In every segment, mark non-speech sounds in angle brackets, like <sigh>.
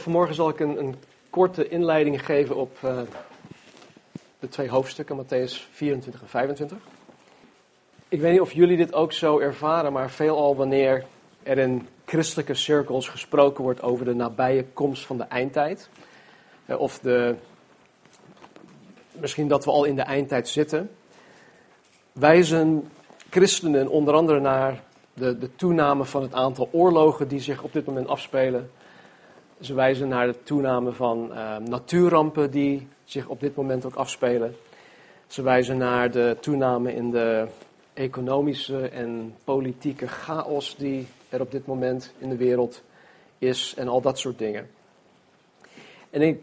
Vanmorgen zal ik een, een korte inleiding geven op uh, de twee hoofdstukken, Matthäus 24 en 25. Ik weet niet of jullie dit ook zo ervaren, maar veelal wanneer er in christelijke cirkels gesproken wordt over de nabije komst van de eindtijd, uh, of de, misschien dat we al in de eindtijd zitten, wijzen christenen onder andere naar de, de toename van het aantal oorlogen die zich op dit moment afspelen ze wijzen naar de toename van uh, natuurrampen die zich op dit moment ook afspelen. Ze wijzen naar de toename in de economische en politieke chaos die er op dit moment in de wereld is en al dat soort dingen. En ik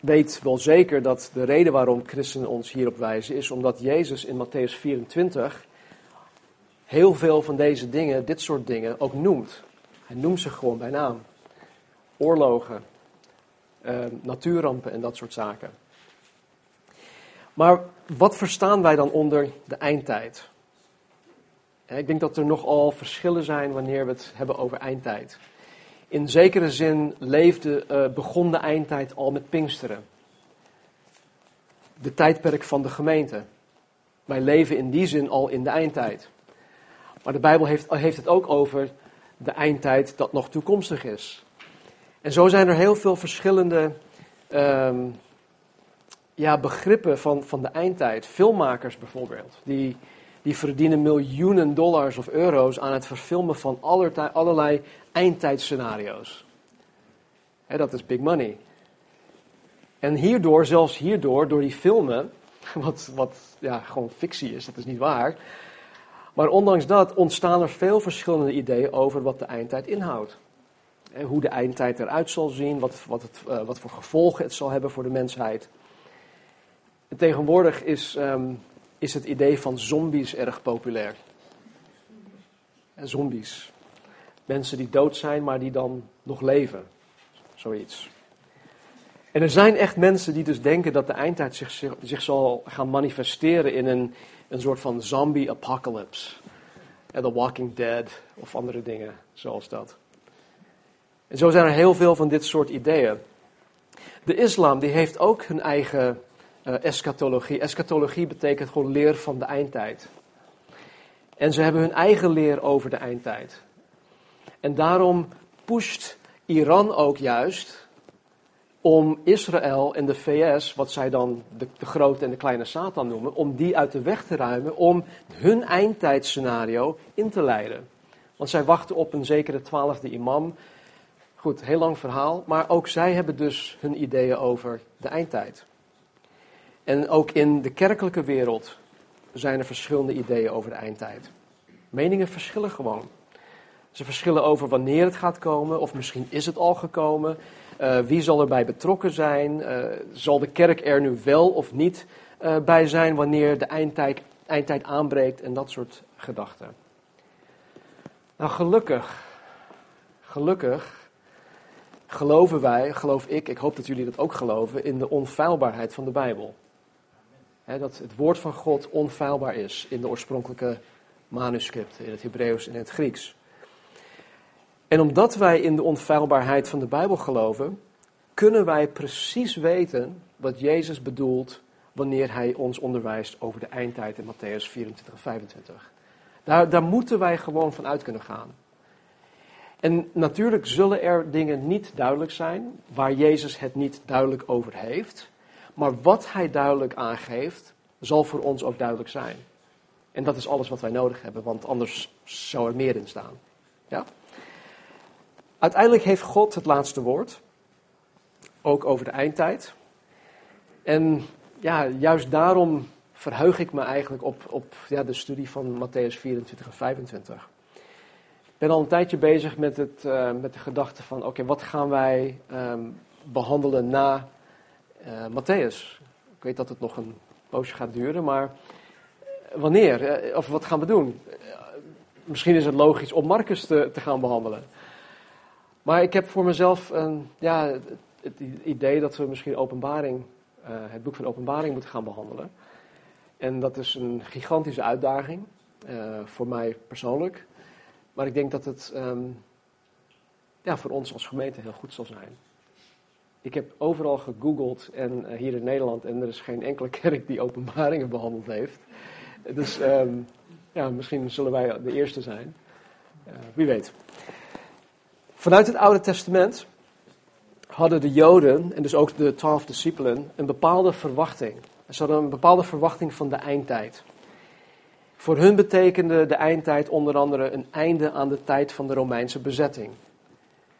weet wel zeker dat de reden waarom christenen ons hierop wijzen is omdat Jezus in Matthäus 24 heel veel van deze dingen, dit soort dingen, ook noemt. Hij noemt ze gewoon bij naam oorlogen, uh, natuurrampen en dat soort zaken. Maar wat verstaan wij dan onder de eindtijd? Ik denk dat er nogal verschillen zijn wanneer we het hebben over eindtijd. In zekere zin leefde, uh, begon de eindtijd al met Pinksteren. De tijdperk van de gemeente. Wij leven in die zin al in de eindtijd. Maar de Bijbel heeft, heeft het ook over de eindtijd dat nog toekomstig is. En zo zijn er heel veel verschillende um, ja, begrippen van, van de eindtijd. Filmmakers bijvoorbeeld, die, die verdienen miljoenen dollars of euro's aan het verfilmen van allerlei, allerlei eindtijdscenario's. dat is big money. En hierdoor, zelfs hierdoor, door die filmen, <laughs> wat, wat ja, gewoon fictie is, dat is niet waar. Maar ondanks dat ontstaan er veel verschillende ideeën over wat de eindtijd inhoudt hoe de eindtijd eruit zal zien, wat, wat, het, uh, wat voor gevolgen het zal hebben voor de mensheid. En tegenwoordig is, um, is het idee van zombies erg populair. En zombies. Mensen die dood zijn, maar die dan nog leven. Zoiets. En er zijn echt mensen die dus denken dat de eindtijd zich, zich, zal gaan manifesteren in een, een soort van zombie-apocalypse. The Walking Dead of andere dingen zoals dat. En zo zijn er heel veel van dit soort ideeën. De islam die heeft ook hun eigen uh, eschatologie. Eschatologie betekent gewoon leer van de eindtijd. En ze hebben hun eigen leer over de eindtijd. En daarom pusht Iran ook juist om Israël en de VS, wat zij dan de, de, grote en de kleine Satan noemen, om die uit de weg te ruimen, om hun eindtijdscenario in te leiden. Want zij wachten op een zekere twaalfde imam Goed, heel lang verhaal, maar ook zij hebben dus hun ideeën over de eindtijd. En ook in de kerkelijke wereld zijn er verschillende ideeën over de eindtijd. Meningen verschillen gewoon. Ze verschillen over wanneer het gaat komen, of misschien is het al gekomen. Uh, wie zal erbij betrokken zijn? Uh, zal de kerk er nu wel of niet uh, bij zijn wanneer de eindtijd, eindtijd aanbreekt en dat soort gedachten. Nou, gelukkig, gelukkig geloven wij, geloof ik, ik hoop dat jullie dat ook geloven, in de onfeilbaarheid van de Bijbel. dat het woord van God onfeilbaar is in de oorspronkelijke manuscripten, in het Hebreeuws en in het Grieks. En omdat wij in de onfeilbaarheid van de Bijbel geloven, kunnen wij precies weten wat Jezus bedoelt wanneer hij ons onderwijst over de eindtijd in Matthäus 24 en 25. Daar, daar moeten wij gewoon van uit kunnen gaan. En natuurlijk zullen er dingen niet duidelijk zijn waar Jezus het niet duidelijk over heeft. Maar wat hij duidelijk aangeeft, zal voor ons ook duidelijk zijn. En dat is alles wat wij nodig hebben, want anders zou er meer in staan. Ja? Uiteindelijk heeft God het laatste woord, ook over de eindtijd. En ja, juist daarom verheug ik me eigenlijk op, op ja, de studie van Matthäus 24 en 25 ben al een tijdje bezig met, het, uh, met de gedachte van, oké, wat gaan wij um, behandelen na uh, Matthäus? Ik weet dat het nog een poosje gaat duren, maar wanneer? Uh, of wat gaan we doen? misschien is het logisch om Marcus te, te gaan behandelen. Maar ik heb voor mezelf een, ja, het, het idee dat we misschien openbaring, het boek van openbaring moeten gaan behandelen. En dat is een gigantische uitdaging, voor mij persoonlijk. Maar ik denk dat het um, ja, voor ons als gemeente heel goed zal zijn. Ik heb overal gegoogeld en uh, hier in Nederland en er is geen enkele <laughs> kerk die openbaringen behandeld heeft. Dus um, ja, misschien zullen wij de eerste zijn. Uh, wie weet. Vanuit het Oude Testament hadden de Joden en dus ook de twaalf discipelen een bepaalde verwachting. Ze hadden een bepaalde verwachting van de eindtijd. Voor hun betekende de eindtijd onder andere een einde aan de tijd van de Romeinse bezetting.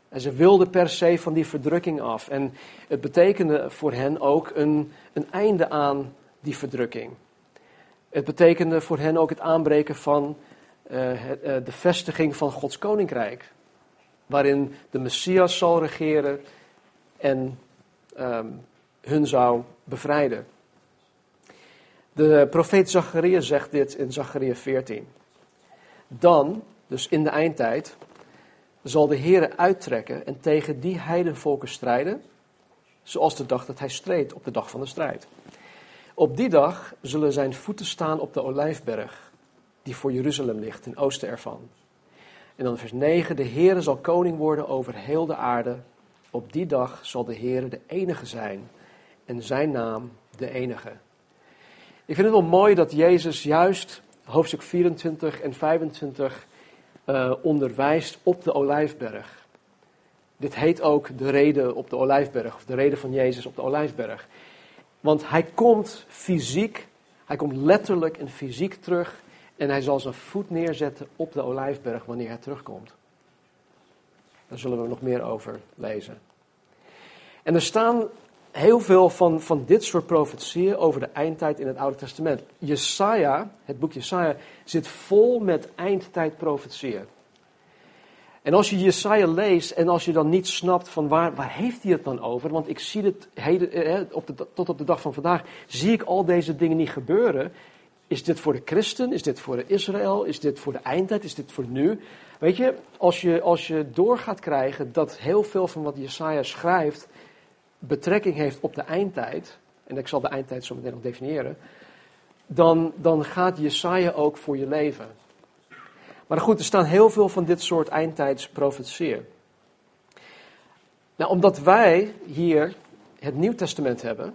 En ze wilden per se van die verdrukking af. En het betekende voor hen ook een, een einde aan die verdrukking. Het betekende voor hen ook het aanbreken van uh, de vestiging van Gods koninkrijk. Waarin de Messias zal regeren en um, hun zou bevrijden. De profeet Zachariah zegt dit in Zachariah 14. Dan, dus in de eindtijd, zal de Heere uittrekken en tegen die heidenvolken strijden, zoals de dag dat hij streed op de dag van de strijd. Op die dag zullen zijn voeten staan op de olijfberg, die voor Jeruzalem ligt, ten oosten ervan. En dan vers 9, de Heere zal koning worden over heel de aarde. Op die dag zal de Heere de enige zijn en zijn naam de enige. Ik vind het wel mooi dat Jezus juist hoofdstuk 24 en 25 uh, onderwijst op de Olijfberg. Dit heet ook de reden op de Olijfberg, of de reden van Jezus op de Olijfberg. Want hij komt fysiek, hij komt letterlijk en fysiek terug en hij zal zijn voet neerzetten op de Olijfberg wanneer hij terugkomt. Daar zullen we nog meer over lezen. En er staan heel veel van, van dit soort profetieën over de eindtijd in het Oude Testament. Jesaja, het boek Jesaja, zit vol met eindtijd profetieën. En als je Jesaja leest en als je dan niet snapt van waar, waar heeft hij het dan over, want ik zie het heden, eh, op tot op de dag van vandaag, zie ik al deze dingen niet gebeuren. Is dit voor de christen? Is dit voor de Israël? Is dit voor de eindtijd? Is dit voor nu? Weet je, als je, als je door gaat krijgen dat heel veel van wat Jesaja schrijft betrekking heeft op de eindtijd, en ik zal de eindtijd zo meteen nog definiëren, dan, dan gaat Jesaja ook voor je leven. Maar goed, er staan heel veel van dit soort eindtijdsprofetieën. Nou, omdat wij hier het Nieuw Testament hebben,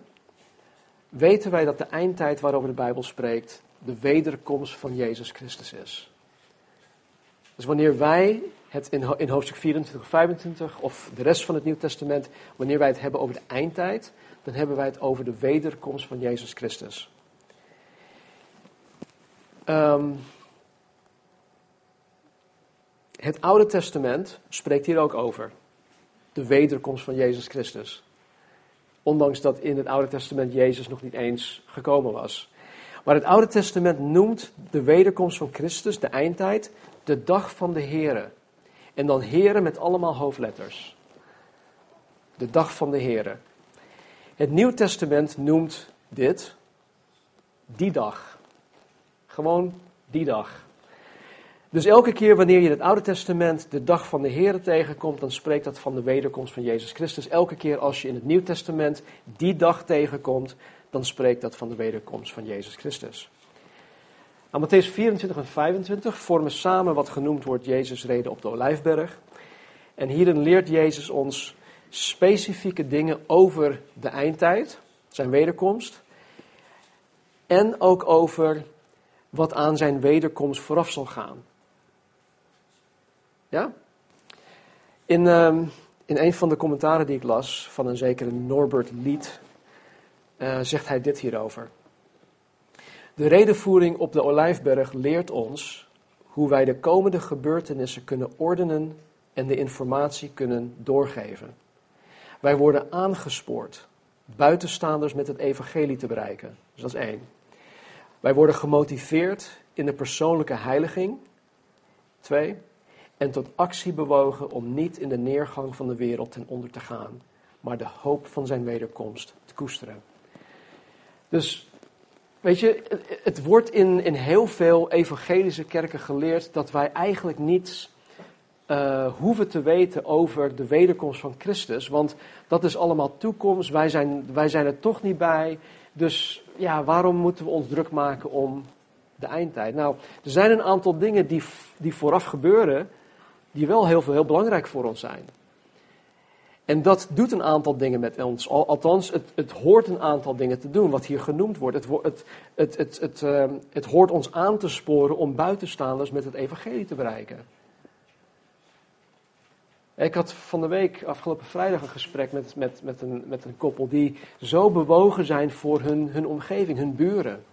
weten wij dat de eindtijd waarover de Bijbel spreekt, de wederkomst van Jezus Christus is. Dus wanneer wij het in, hoofdstuk 24 of 25 of de rest van het Nieuw Testament, wanneer wij het hebben over de eindtijd, dan hebben wij het over de wederkomst van Jezus Christus. Um, het Oude Testament spreekt hier ook over. De wederkomst van Jezus Christus. Ondanks dat in het Oude Testament Jezus nog niet eens gekomen was. Maar het Oude Testament noemt de wederkomst van Christus, de eindtijd, de dag van de Here. En dan Here met allemaal hoofdletters. De dag van de Here. Het Nieuw Testament noemt dit die dag. Gewoon die dag. Dus elke keer wanneer je in het Oude Testament de dag van de Here tegenkomt, dan spreekt dat van de wederkomst van Jezus Christus. Elke keer als je in het Nieuw Testament die dag tegenkomt, dan spreekt dat van de wederkomst van Jezus Christus. Nou, Matthäus 24 en 25 vormen samen wat genoemd wordt Jezus reden op de Olijfberg. En hierin leert Jezus ons specifieke dingen over de eindtijd, zijn wederkomst. En ook over wat aan zijn wederkomst vooraf zal gaan. Ja? In, uh, in een van de commentaren die ik las van een zekere Norbert Lied, uh, zegt hij dit hierover. De redenvoering op de Olijfberg leert ons hoe wij de komende gebeurtenissen kunnen ordenen en de informatie kunnen doorgeven. Wij worden aangespoord buitenstaanders met het evangelie te bereiken. Dus dat is één. Wij worden gemotiveerd in de persoonlijke heiliging. Twee en tot actie bewogen om niet in de neergang van de wereld ten onder te gaan, maar de hoop van zijn wederkomst te koesteren. Dus, weet je, het, wordt in, in heel veel evangelische kerken geleerd dat wij eigenlijk niets uh, hoeven te weten over de wederkomst van Christus, want dat is allemaal toekomst, wij zijn, wij zijn er toch niet bij. Dus ja, waarom moeten we ons druk maken om de eindtijd? Nou, er zijn een aantal dingen die, die vooraf gebeuren, die wel heel, veel, heel belangrijk voor ons zijn. En dat doet een aantal dingen met ons. Althans, het, het hoort een aantal dingen te doen, wat hier genoemd wordt. Het, het, ehm, het hoort ons aan te sporen om buitenstaanders met het evangelie te bereiken. Ik had van de week, afgelopen vrijdag, een gesprek met, met, met, een, met een koppel die zo bewogen zijn voor hun, hun omgeving, hun buren.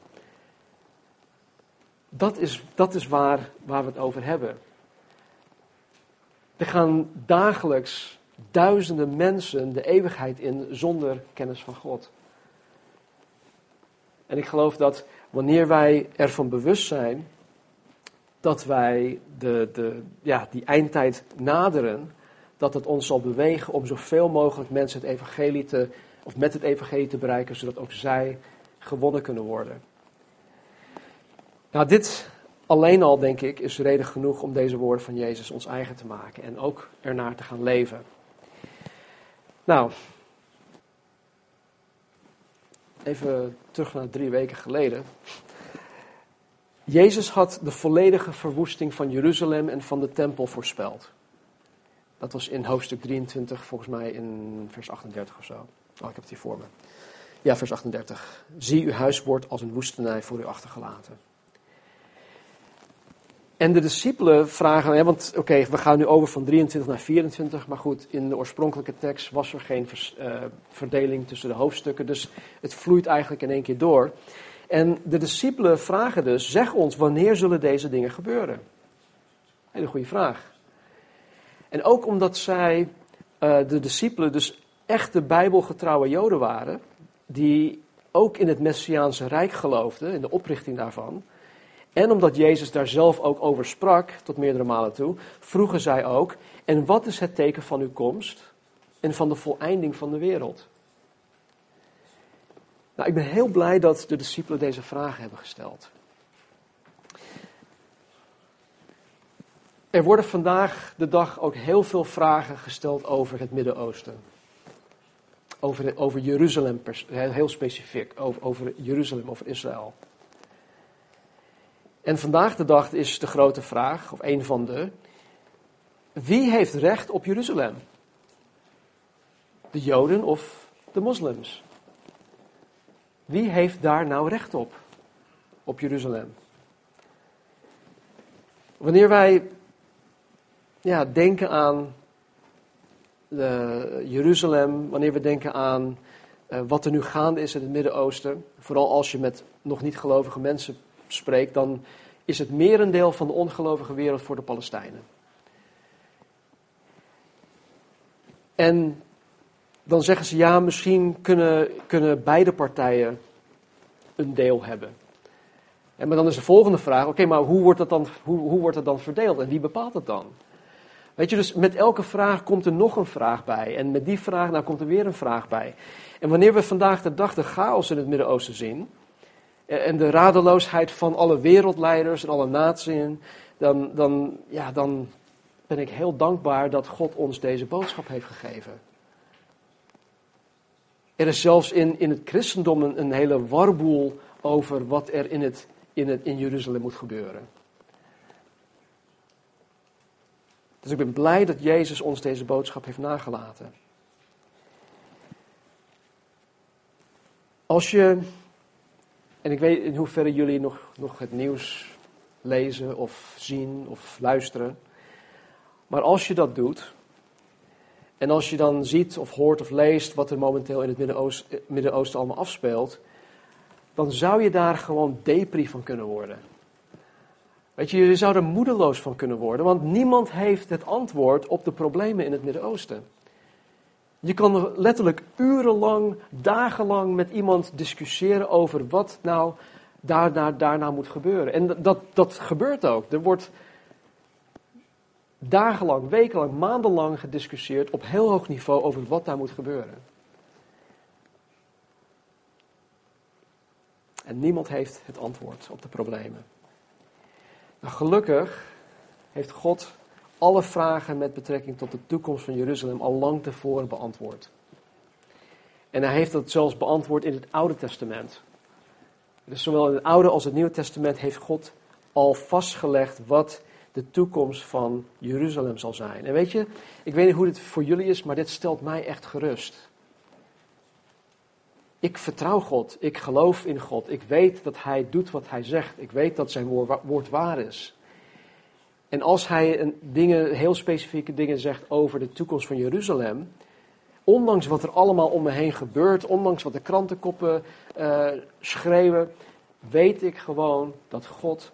Dat is, dat is waar, waar we het over hebben. Er gaan dagelijks duizenden mensen de eeuwigheid in zonder kennis van God. En ik geloof dat wanneer wij ervan bewust zijn dat wij de, de, ja, die eindtijd naderen, dat het ons zal bewegen om zoveel mogelijk mensen het evangelie te, of met het evangelie te bereiken, zodat ook zij gewonnen kunnen worden. Nou, dit alleen al, denk ik, is reden genoeg om deze woorden van Jezus ons eigen te maken en ook ernaar te gaan leven. Nou, even terug naar drie weken geleden. Jezus had de volledige verwoesting van Jeruzalem en van de tempel voorspeld. Dat was in hoofdstuk 23, volgens mij in vers 38 of zo. Oh, ik heb het hier voor me. Ja, vers 38. Zie, uw huis wordt als een woestenij voor u achtergelaten. En de discipelen vragen, hè, want oké, we gaan nu over van 23 naar 24, maar goed, in de oorspronkelijke tekst was er geen uh, verdeling tussen de hoofdstukken, dus het vloeit eigenlijk in één keer door. En de discipelen vragen dus, zeg ons, wanneer zullen deze dingen gebeuren? Hele goede vraag. En ook omdat zij, uh, de discipelen, dus echte bijbelgetrouwe joden waren, die ook in het Messiaanse Rijk geloofden, in de oprichting daarvan, en omdat Jezus daar zelf ook over sprak, tot meerdere malen toe, vroegen zij ook: En wat is het teken van uw komst en van de voleinding van de wereld? Nou, ik ben heel blij dat de discipelen deze vragen hebben gesteld. Er worden vandaag de dag ook heel veel vragen gesteld over het Midden-Oosten. Over, over Jeruzalem, heel specifiek, over, over Jeruzalem, over Israël. En vandaag de dag is de grote vraag, of een van de, wie heeft recht op Jeruzalem? De Joden of de moslims? Wie heeft daar nou recht op, op Jeruzalem? Wanneer wij ja, denken aan uh, Jeruzalem, wanneer we denken aan uh, wat er nu gaande is in het Midden-Oosten, vooral als je met nog niet gelovige mensen spreekt, dan is het merendeel van de ongelovige wereld voor de Palestijnen. En dan zeggen ze ja, misschien kunnen, kunnen beide partijen een deel hebben. En maar dan is de volgende vraag: oké, maar hoe wordt, dat dan, hoe, hoe wordt dat dan verdeeld en wie bepaalt het dan? Weet je, dus met elke vraag komt er nog een vraag bij. En met die vraag nou komt er weer een vraag bij. En wanneer we vandaag de dag de chaos in het Midden-Oosten zien, en de radeloosheid van alle wereldleiders en alle naties, dan, dan, ja, dan ben ik heel dankbaar dat God ons deze boodschap heeft gegeven. Er is zelfs in, in het christendom een, een hele warboel over wat er in, het, in, het, in Jeruzalem moet gebeuren. Dus ik ben blij dat Jezus ons deze boodschap heeft nagelaten. Als je en ik weet in hoeverre jullie nog, nog het nieuws lezen of zien of luisteren. Maar als je dat doet, en als je dan ziet of hoort of leest wat er momenteel in het Midden-Oosten allemaal afspeelt, dan zou je daar gewoon depri van kunnen worden. Weet je, je zou er moedeloos van kunnen worden, want niemand heeft het antwoord op de problemen in het Midden-Oosten. Je kan letterlijk urenlang, dagenlang met iemand discussiëren over wat nou daarna, daarna moet gebeuren. En dat, dat gebeurt ook. Er wordt dagenlang, wekenlang, maandenlang gediscussieerd op heel hoog niveau over wat daar moet gebeuren. En niemand heeft het antwoord op de problemen. Nou, gelukkig heeft God alle vragen met betrekking tot de toekomst van Jeruzalem al lang tevoren beantwoord. En hij heeft dat zelfs beantwoord in het Oude Testament. Dus zowel in het Oude als het Nieuwe Testament heeft God al vastgelegd wat de toekomst van Jeruzalem zal zijn. En weet je, ik weet niet hoe dit voor jullie is, maar dit stelt mij echt gerust. Ik vertrouw God, ik geloof in God, ik weet dat Hij doet wat Hij zegt, ik weet dat Zijn woord waar is. En als Hij dingen, heel specifieke dingen zegt over de toekomst van Jeruzalem, ondanks wat er allemaal om me heen gebeurt, ondanks wat de krantenkoppen uh, schreeuwen, weet ik gewoon dat God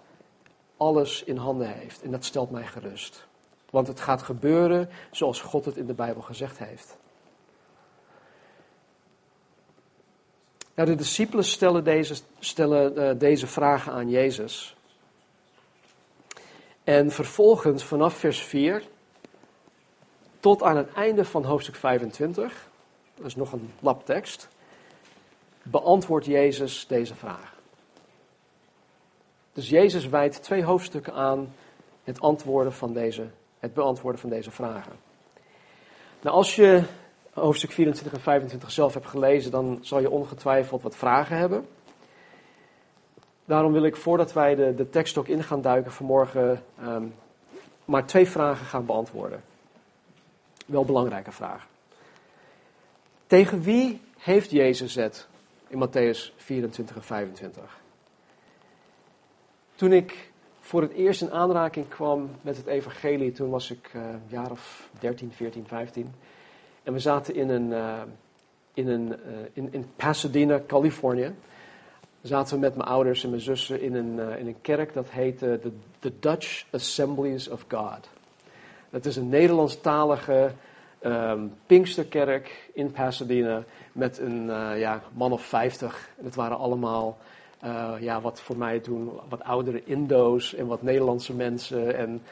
alles in handen heeft. En dat stelt mij gerust. Want het gaat gebeuren zoals God het in de Bijbel gezegd heeft. De discipelen stellen deze, stellen, uh, deze vragen aan Jezus. En vervolgens vanaf vers 4 tot aan het einde van hoofdstuk 25, dat is nog een labtekst, beantwoordt Jezus deze vraag. Dus Jezus wijdt twee hoofdstukken aan het, antwoorden van deze, het beantwoorden van deze vragen. Nou, als je hoofdstuk 24 en 25 zelf hebt gelezen, dan zal je ongetwijfeld wat vragen hebben. Daarom wil ik, voordat wij de, de tekst ook in gaan duiken, vanmorgen um, maar twee vragen gaan beantwoorden. Wel belangrijke vragen. Tegen wie heeft Jezus het in Matthäus 24 en 25? Toen ik voor het eerst in aanraking kwam met het evangelie, toen was ik uh, jaar of 13, 14, 15. En we zaten in, een, uh, in, een, uh, in, in Pasadena, Californië. Zaten we met mijn ouders en mijn zussen in een, in een kerk dat heette de, the Dutch Assemblies of God. Dat is een Nederlandstalige um, Pinksterkerk in Pasadena met een ja, man of 50. En het waren allemaal ja, wat voor mij toen wat oudere Indo's en wat Nederlandse mensen. En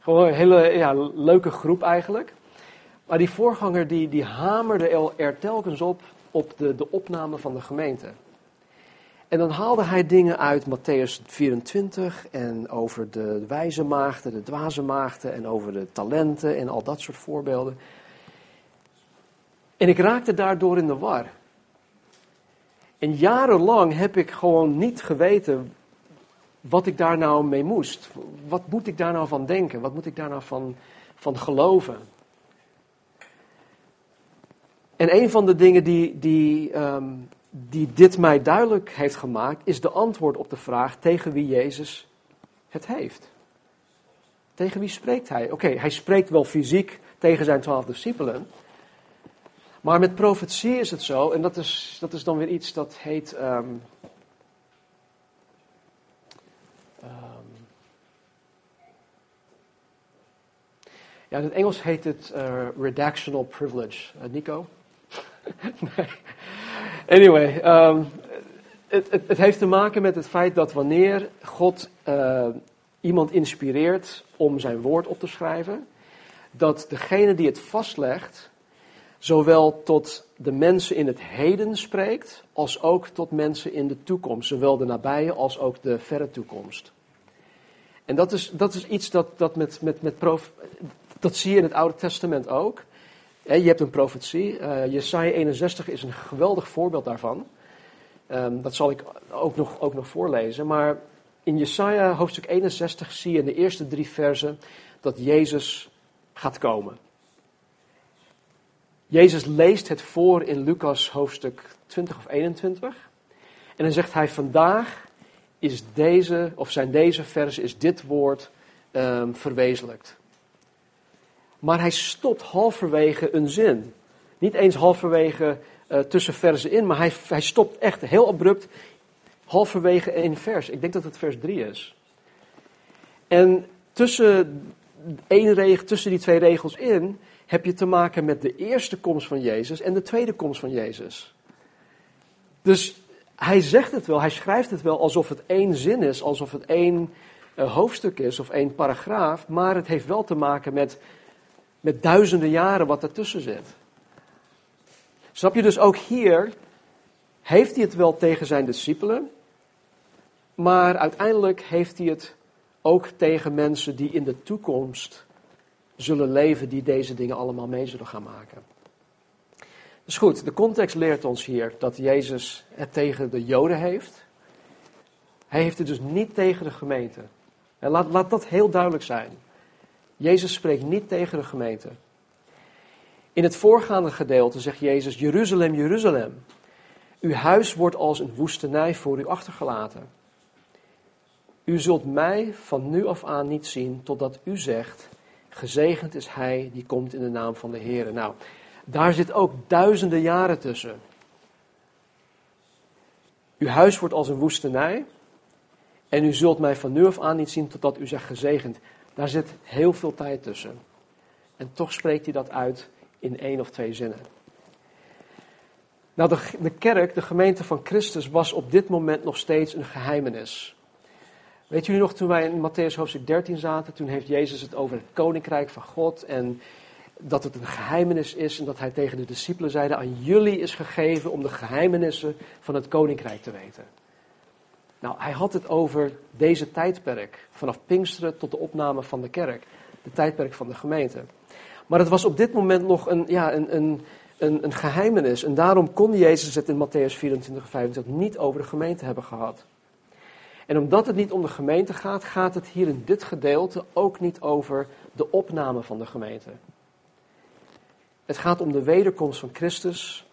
gewoon een hele ja, leuke groep eigenlijk. Maar die voorganger die, die hamerde er telkens op, op de, de opname van de gemeente. En dan haalde hij dingen uit Matthäus 24 en over de wijze maagden, de dwaze maagden en over de talenten en al dat soort voorbeelden. En ik raakte daardoor in de war. En jarenlang heb ik gewoon niet geweten wat ik daar nou mee moest. Wat moet ik daar nou van denken? Wat moet ik daar nou van, van geloven? En een van de dingen die, die, um, die dit mij duidelijk heeft gemaakt, is de antwoord op de vraag tegen wie Jezus het heeft. Tegen wie spreekt hij? Oké, hij spreekt wel fysiek tegen zijn twaalf discipelen. Maar met profetie is het zo, en dat is, dat is dan weer iets dat heet. Um, um, ja, in het Engels heet het uh, redactional privilege. Uh, Nico? <laughs> nee. Anyway, um, het, het, heeft te maken met het feit dat wanneer God uh, iemand inspireert om zijn woord op te schrijven, dat degene die het vastlegt zowel tot de mensen in het heden spreekt, als ook tot mensen in de toekomst, zowel de nabije als ook de verre toekomst. En dat is, dat is iets dat, dat, met, met, met prof, dat zie je in het Oude Testament ook. Je hebt een profetie. Uh, Jesaja 61 is een geweldig voorbeeld daarvan. Um, dat zal ik ook nog, ook nog voorlezen. Maar in Jesaja hoofdstuk 61 zie je in de eerste drie versen dat Jezus gaat komen. Jezus leest het voor in Lucas hoofdstuk 20 of 21. En dan zegt hij: Vandaag is deze, of zijn deze versen, is dit woord um, verwezenlijkt. Maar hij stopt halverwege een zin. Niet eens halverwege uh, tussen versen in, maar hij, hij stopt echt heel abrupt halverwege één vers. Ik denk dat het vers 3 is. En tussen, één regel, tussen die twee regels in heb je te maken met de eerste komst van Jezus en de tweede komst van Jezus. Dus hij zegt het wel, hij schrijft het wel alsof het één zin is, alsof het één uh, hoofdstuk is of één paragraaf, maar het heeft wel te maken met, met duizenden jaren wat ertussen zit. Snap je dus ook hier, heeft hij het wel tegen zijn discipelen, maar uiteindelijk heeft hij het ook tegen mensen die in de toekomst zullen leven die deze dingen allemaal mee zullen gaan maken. Dus goed, de context leert ons hier dat Jezus het tegen de Joden heeft. Hij heeft het dus niet tegen de gemeente. En laat, laat dat heel duidelijk zijn. Jezus spreekt niet tegen de gemeente. In het voorgaande gedeelte zegt Jezus: Jeruzalem, Jeruzalem. Uw huis wordt als een woestenij voor u achtergelaten. U zult mij van nu af aan niet zien totdat u zegt: Gezegend is hij die komt in de naam van de Heer. Nou, daar zit ook duizenden jaren tussen. Uw huis wordt als een woestenij. En u zult mij van nu af aan niet zien totdat u zegt gezegend. Daar zit heel veel tijd tussen. En toch spreekt hij dat uit in één of twee zinnen. Nou, de, kerk, de gemeente van Christus, was op dit moment nog steeds een geheimenis. Weet jullie nog, toen wij in Matthäus hoofdstuk 13 zaten, toen heeft Jezus het over het koninkrijk van God en dat het een geheimenis is en dat hij tegen de discipelen zeide, aan jullie is gegeven om de geheimenissen van het koninkrijk te weten. Nou, hij had het over deze tijdperk, vanaf Pinksteren tot de opname van de kerk, de tijdperk van de gemeente. Maar het was op dit moment nog een, ja, een, een, een, een geheimenis en daarom kon Jezus het in Matthäus 24 25 niet over de gemeente hebben gehad. En omdat het niet om de gemeente gaat, gaat het hier in dit gedeelte ook niet over de opname van de gemeente. Het gaat om de wederkomst van Christus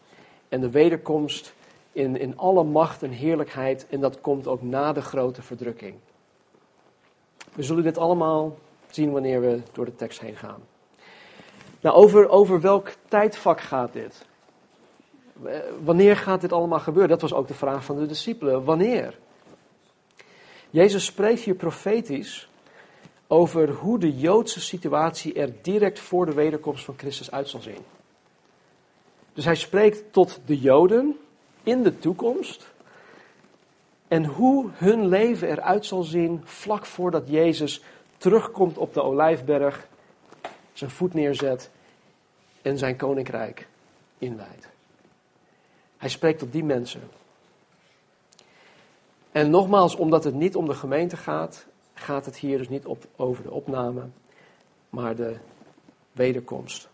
en de wederkomst in, in alle macht en heerlijkheid. En dat komt ook na de grote verdrukking. We zullen dit allemaal zien wanneer we door de tekst heen gaan. Nou, over, over welk tijdvak gaat dit? Wanneer gaat dit allemaal gebeuren? Dat was ook de vraag van de discipelen. Wanneer? Jezus spreekt hier profetisch over hoe de Joodse situatie er direct voor de wederkomst van Christus uit zal zien. Dus hij spreekt tot de Joden in de toekomst en hoe hun leven eruit zal zien vlak voordat Jezus terugkomt op de Olijfberg, zijn voet neerzet en zijn koninkrijk inwijdt. Hij spreekt tot die mensen. En nogmaals, omdat het niet om de gemeente gaat, gaat het hier dus niet op, over de opname, maar de wederkomst.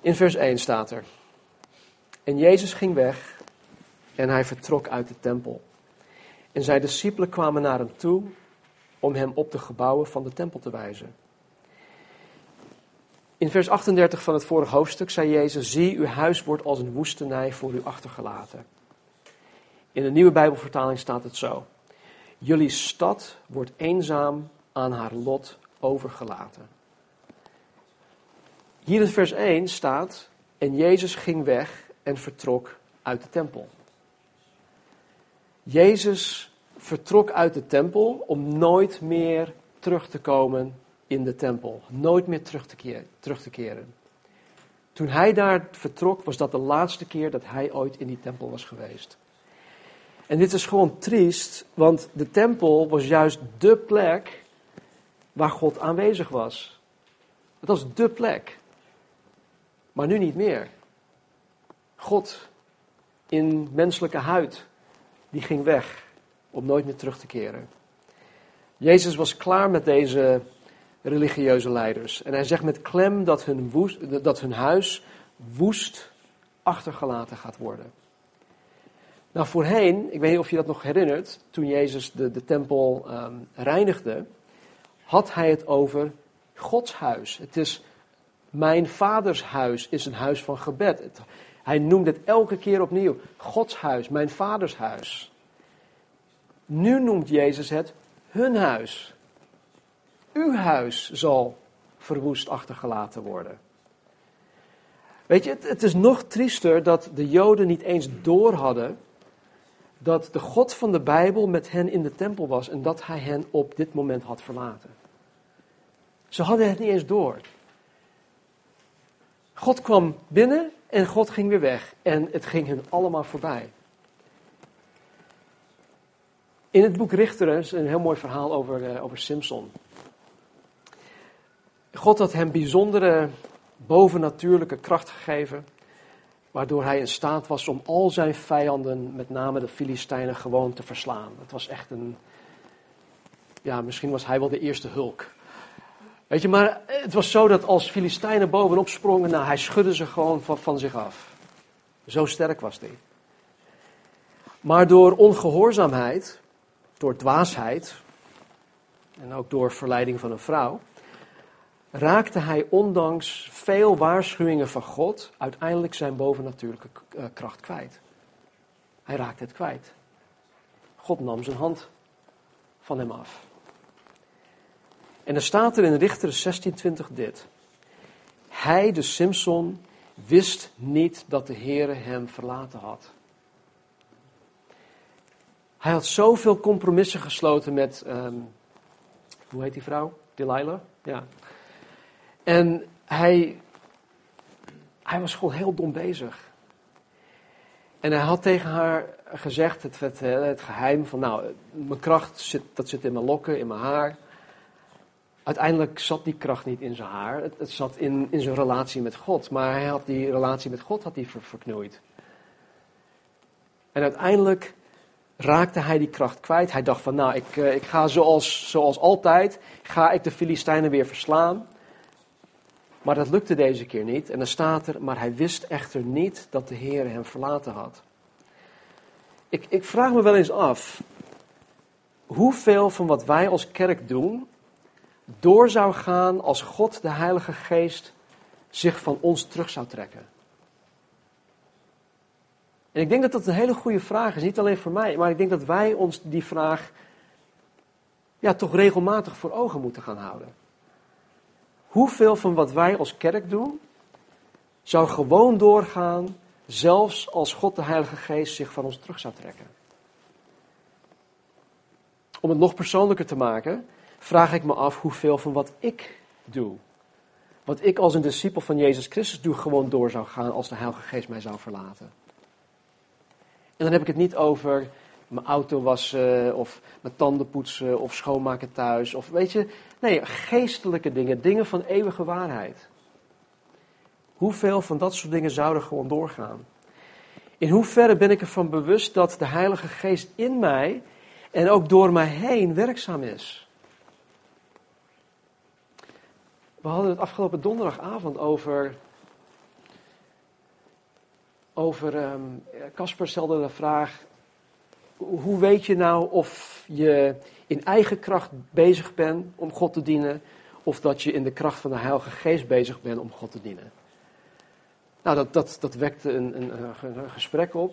In vers 1 staat er: En Jezus ging weg en hij vertrok uit de tempel. En zijn discipelen kwamen naar hem toe om hem op de gebouwen van de tempel te wijzen. In vers 38 van het vorige hoofdstuk zei Jezus: Zie, uw huis wordt als een woestenij voor u achtergelaten. In de nieuwe Bijbelvertaling staat het zo: Jullie stad wordt eenzaam aan haar lot overgelaten. Hier in vers 1 staat: En Jezus ging weg en vertrok uit de tempel. Jezus vertrok uit de tempel om nooit meer terug te komen in de tempel. Nooit meer terug te, keren, terug te keren. Toen hij daar vertrok, was dat de laatste keer dat hij ooit in die tempel was geweest. En dit is gewoon triest, want de tempel was juist de plek waar God aanwezig was. Het was de plek. Maar nu niet meer. God in menselijke huid, die ging weg om nooit meer terug te keren. Jezus was klaar met deze religieuze leiders. En hij zegt met klem dat hun, woest, dat hun huis woest achtergelaten gaat worden. Nou, voorheen, ik weet niet of je dat nog herinnert, toen Jezus de, de tempel ehm, reinigde, had hij het over Gods huis. Het is mijn vaders huis, is een huis van gebed. Hij noemde het elke keer opnieuw. Gods huis, mijn vaders huis. Nu noemt Jezus het hun huis. Uw huis zal verwoest achtergelaten worden. Weet je, het, het is nog triester dat de Joden niet eens door hadden dat de God van de Bijbel met hen in de tempel was en dat hij hen op dit moment had verlaten. Ze hadden het niet eens door. God kwam binnen en God ging weer weg en het ging hun allemaal voorbij. In het boek Richter is een heel mooi verhaal over, uh, over Simpson. God had hem bijzondere bovennatuurlijke kracht gegeven waardoor hij in staat was om al zijn vijanden, met name de Filistijnen, gewoon te verslaan. Het was echt een, ja, misschien was hij wel de eerste hulk. Weet je, maar het was zo dat als Filistijnen bovenop sprongen, nou, hij schudde ze gewoon van, van zich af. Zo sterk was hij. Maar door ongehoorzaamheid, door dwaasheid, en ook door verleiding van een vrouw, raakte hij ondanks veel waarschuwingen van God uiteindelijk zijn bovennatuurlijke eh, kracht kwijt. Hij raakte het kwijt. God nam zijn hand van hem af. En er staat er in Richter 16:20 dit. Hij, de Simpson, wist niet dat de Heere hem verlaten had. Hij had zoveel compromissen gesloten met, ehm, hoe heet die vrouw? Delilah? Ja. En hij, hij was gewoon heel dom bezig. En hij had tegen haar gezegd, het, het, het geheim van, nou, mijn kracht zit, dat zit in mijn lokken, in mijn haar. Uiteindelijk zat die kracht niet in zijn haar, het, het zat in, in zijn relatie met God. Maar hij had die relatie met God had hij verknoeid. En uiteindelijk raakte hij die kracht kwijt. Hij dacht van, nou, ik, eh, ik ga zoals, zoals altijd, ga ik de Filistijnen weer verslaan. Maar dat lukte deze keer niet. En dan staat er, maar hij wist echter niet dat de Heer hem verlaten had. Ik, ik vraag me wel eens af, hoeveel van wat wij als kerk doen, door zou gaan als God, de Heilige Geest, zich van ons terug zou trekken. En ik denk dat dat een hele goede vraag is, niet alleen voor mij, maar ik denk dat wij ons die vraag ja, toch regelmatig voor ogen moeten gaan houden. Hoeveel van wat wij als kerk doen, zou gewoon doorgaan, zelfs als God de Heilige Geest zich van ons terug zou trekken? Om het nog persoonlijker te maken, vraag ik me af hoeveel van wat ik doe, wat ik als een discipel van Jezus Christus doe, gewoon door zou gaan als de Heilige Geest mij zou verlaten. En dan heb ik het niet over mijn auto wassen of mijn tanden poetsen of schoonmaken thuis. Of weet je, nee, geestelijke dingen, dingen van eeuwige waarheid. Hoeveel van dat soort dingen zouden gewoon doorgaan? In hoeverre ben ik ervan bewust dat de Heilige Geest in mij en ook door mij heen werkzaam is? We hadden het afgelopen donderdagavond over over ehm, Casper stelde de vraag: hoe weet je nou of je in eigen kracht bezig bent om God te dienen, of dat je in de kracht van de Heilige Geest bezig bent om God te dienen? Nou, dat, dat, dat wekte een, een, een gesprek op.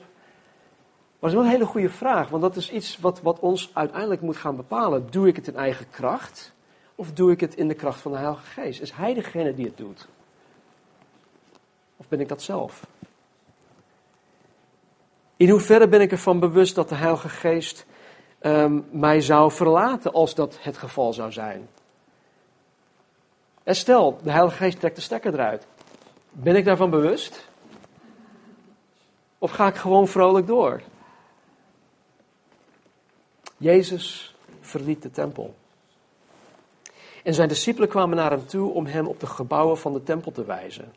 Maar dat is wel een hele goede vraag, want dat is iets wat, wat ons uiteindelijk moet gaan bepalen. Doe ik het in eigen kracht, of doe ik het in de kracht van de Heilige Geest? Is Hij degene die het doet? Of ben ik dat zelf? In hoeverre ben ik ervan bewust dat de Heilige Geest um, mij zou verlaten als dat het geval zou zijn? En stel, de Heilige Geest trekt de stekker eruit. Ben ik daarvan bewust? Of ga ik gewoon vrolijk door? Jezus verliet de tempel. En zijn discipelen kwamen naar hem toe om hem op de gebouwen van de tempel te wijzen.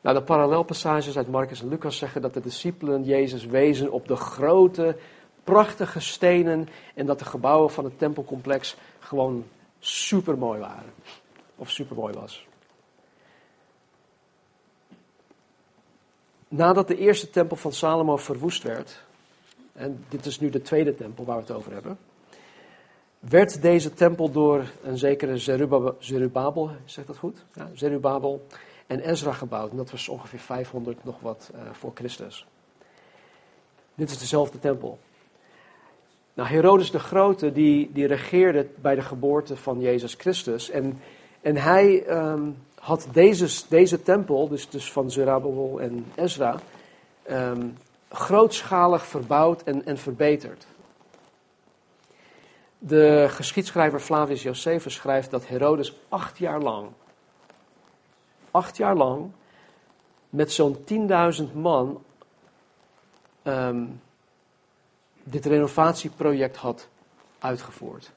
Nou, de parallelpassages uit Marcus en Lucas zeggen dat de discipelen Jezus wezen op de grote, prachtige stenen en dat de gebouwen van het tempelcomplex gewoon super mooi waren. Of super mooi was. Nadat de eerste tempel van Salomo verwoest werd, en dit is nu de tweede tempel waar we het over hebben, werd deze tempel door een zekere Zerubabel, zegt dat goed? Ja, en Ezra gebouwd. En dat was ongeveer 500 nog wat uh, voor Christus. Dit is dezelfde tempel. Nou, Herodes de Grote, die, die regeerde bij de geboorte van Jezus Christus. En, en hij um, had deze, deze tempel, dus, dus van Zerubbabel en Ezra, um, grootschalig verbouwd en, en verbeterd. De geschiedschrijver Flavius Josephus schrijft dat Herodes acht jaar lang acht jaar lang met zo'n 10.000 man um, dit renovatieproject had uitgevoerd.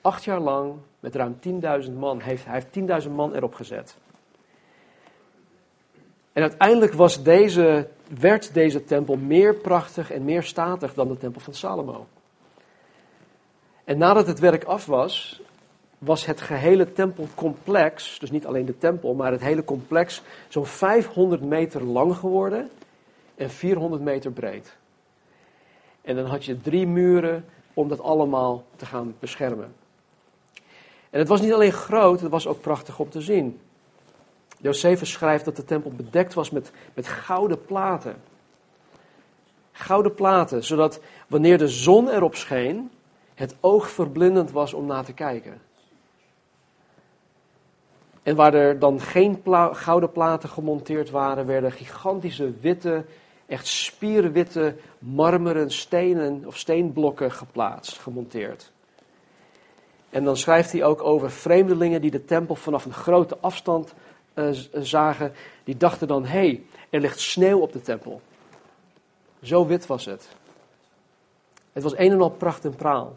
Acht jaar lang met ruim 10.000 man heeft hij heeft 10.000 man erop gezet. En uiteindelijk was deze, werd deze tempel meer prachtig en meer statig dan de tempel van Salomo. En nadat het werk af was, was het gehele tempelcomplex, dus niet alleen de tempel, maar het hele complex, zo'n 500 meter lang geworden en 400 meter breed. En dan had je drie muren om dat allemaal te gaan beschermen. En het was niet alleen groot, het was ook prachtig om te zien. Josephus schrijft dat de tempel bedekt was met, met gouden platen. Gouden platen, zodat wanneer de zon erop scheen, het oog verblindend was om naar te kijken. En waar er dan geen gouden platen gemonteerd waren, werden gigantische witte, echt spierwitte marmeren stenen of steenblokken geplaatst, gemonteerd. En dan schrijft hij ook over vreemdelingen die de tempel vanaf een grote afstand uh, zagen. Die dachten dan, hé, hey, er ligt sneeuw op de tempel. Zo wit was het. Het was een en al pracht en praal.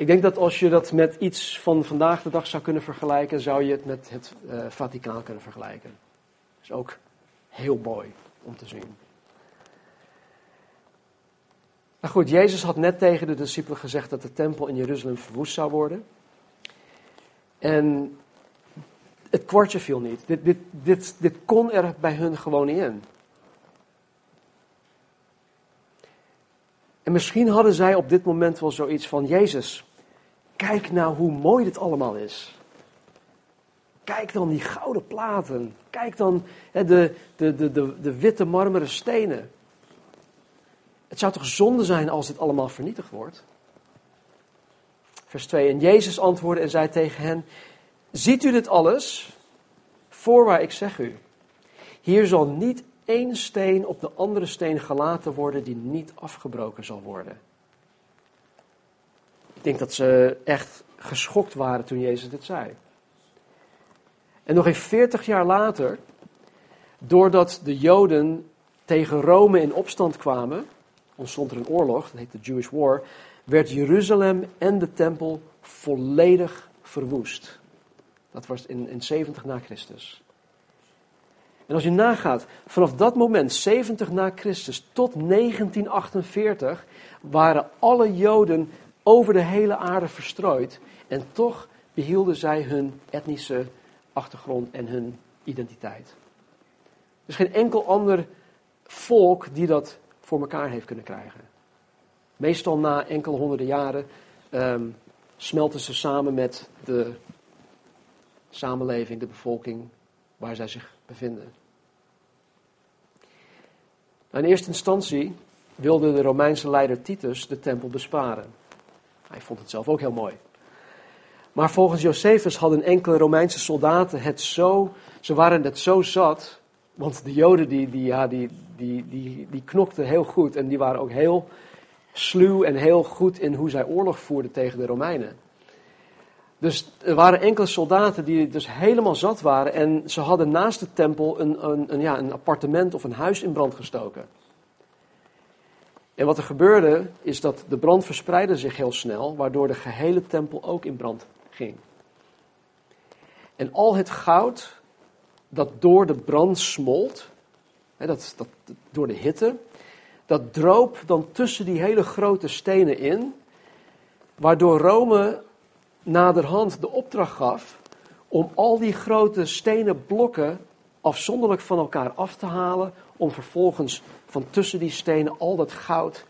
Ik denk dat als je dat met iets van vandaag de dag zou kunnen vergelijken, zou je het met het uh, Vaticaan kunnen vergelijken. Dat is ook heel mooi om te zien. Nou goed, Jezus had net tegen de discipelen gezegd dat de tempel in Jeruzalem verwoest zou worden. En het kwartje viel niet. Dit, dit, dit, dit kon er bij hun gewoon niet in. En misschien hadden zij op dit moment wel zoiets van: Jezus, kijk nou hoe mooi dit allemaal is. Kijk dan die gouden platen. Kijk dan hè, de, de, de, de, de witte marmeren stenen. Het zou toch zonde zijn als dit allemaal vernietigd wordt? Vers 2. En Jezus antwoordde en zei tegen hen: Ziet u dit alles? Voorwaar ik zeg u: Hier zal niet één steen op de andere steen gelaten worden die niet afgebroken zal worden. Ik denk dat ze echt geschokt waren toen Jezus dit zei. En nog een veertig jaar later, doordat de Joden tegen Rome in opstand kwamen, ontstond er een oorlog, dat heet de Jewish War, werd Jeruzalem en de tempel volledig verwoest. Dat was in, in 70 na Christus. En als je nagaat, vanaf dat moment, 70 na Christus, tot 1948, waren alle Joden over de hele aarde verstrooid. En toch behielden zij hun etnische achtergrond en hun identiteit. Er is geen enkel ander volk die dat voor elkaar heeft kunnen krijgen. Meestal na enkele honderden jaren um, smelten ze samen met de samenleving, de bevolking waar zij zich bevinden. In eerste instantie wilde de Romeinse leider Titus de tempel besparen. Hij vond het zelf ook heel mooi. Maar volgens Josephus hadden enkele Romeinse soldaten het zo, ze waren het zo zat, want de Joden die, die, ja, die, die, die, die knokten heel goed en die waren ook heel sluw en heel goed in hoe zij oorlog voerden tegen de Romeinen. Dus er waren enkele soldaten die dus helemaal zat waren en ze hadden naast de tempel een, een, een, ja, een appartement of een huis in brand gestoken. En wat er gebeurde is dat de brand verspreidde zich heel snel, waardoor de gehele tempel ook in brand ging. En al het goud dat door de brand smolt, hè, dat, dat, door de hitte, dat droop dan tussen die hele grote stenen in, waardoor Rome naderhand de opdracht gaf om al die grote stenen blokken afzonderlijk van elkaar af te halen, om vervolgens van tussen die stenen al dat goud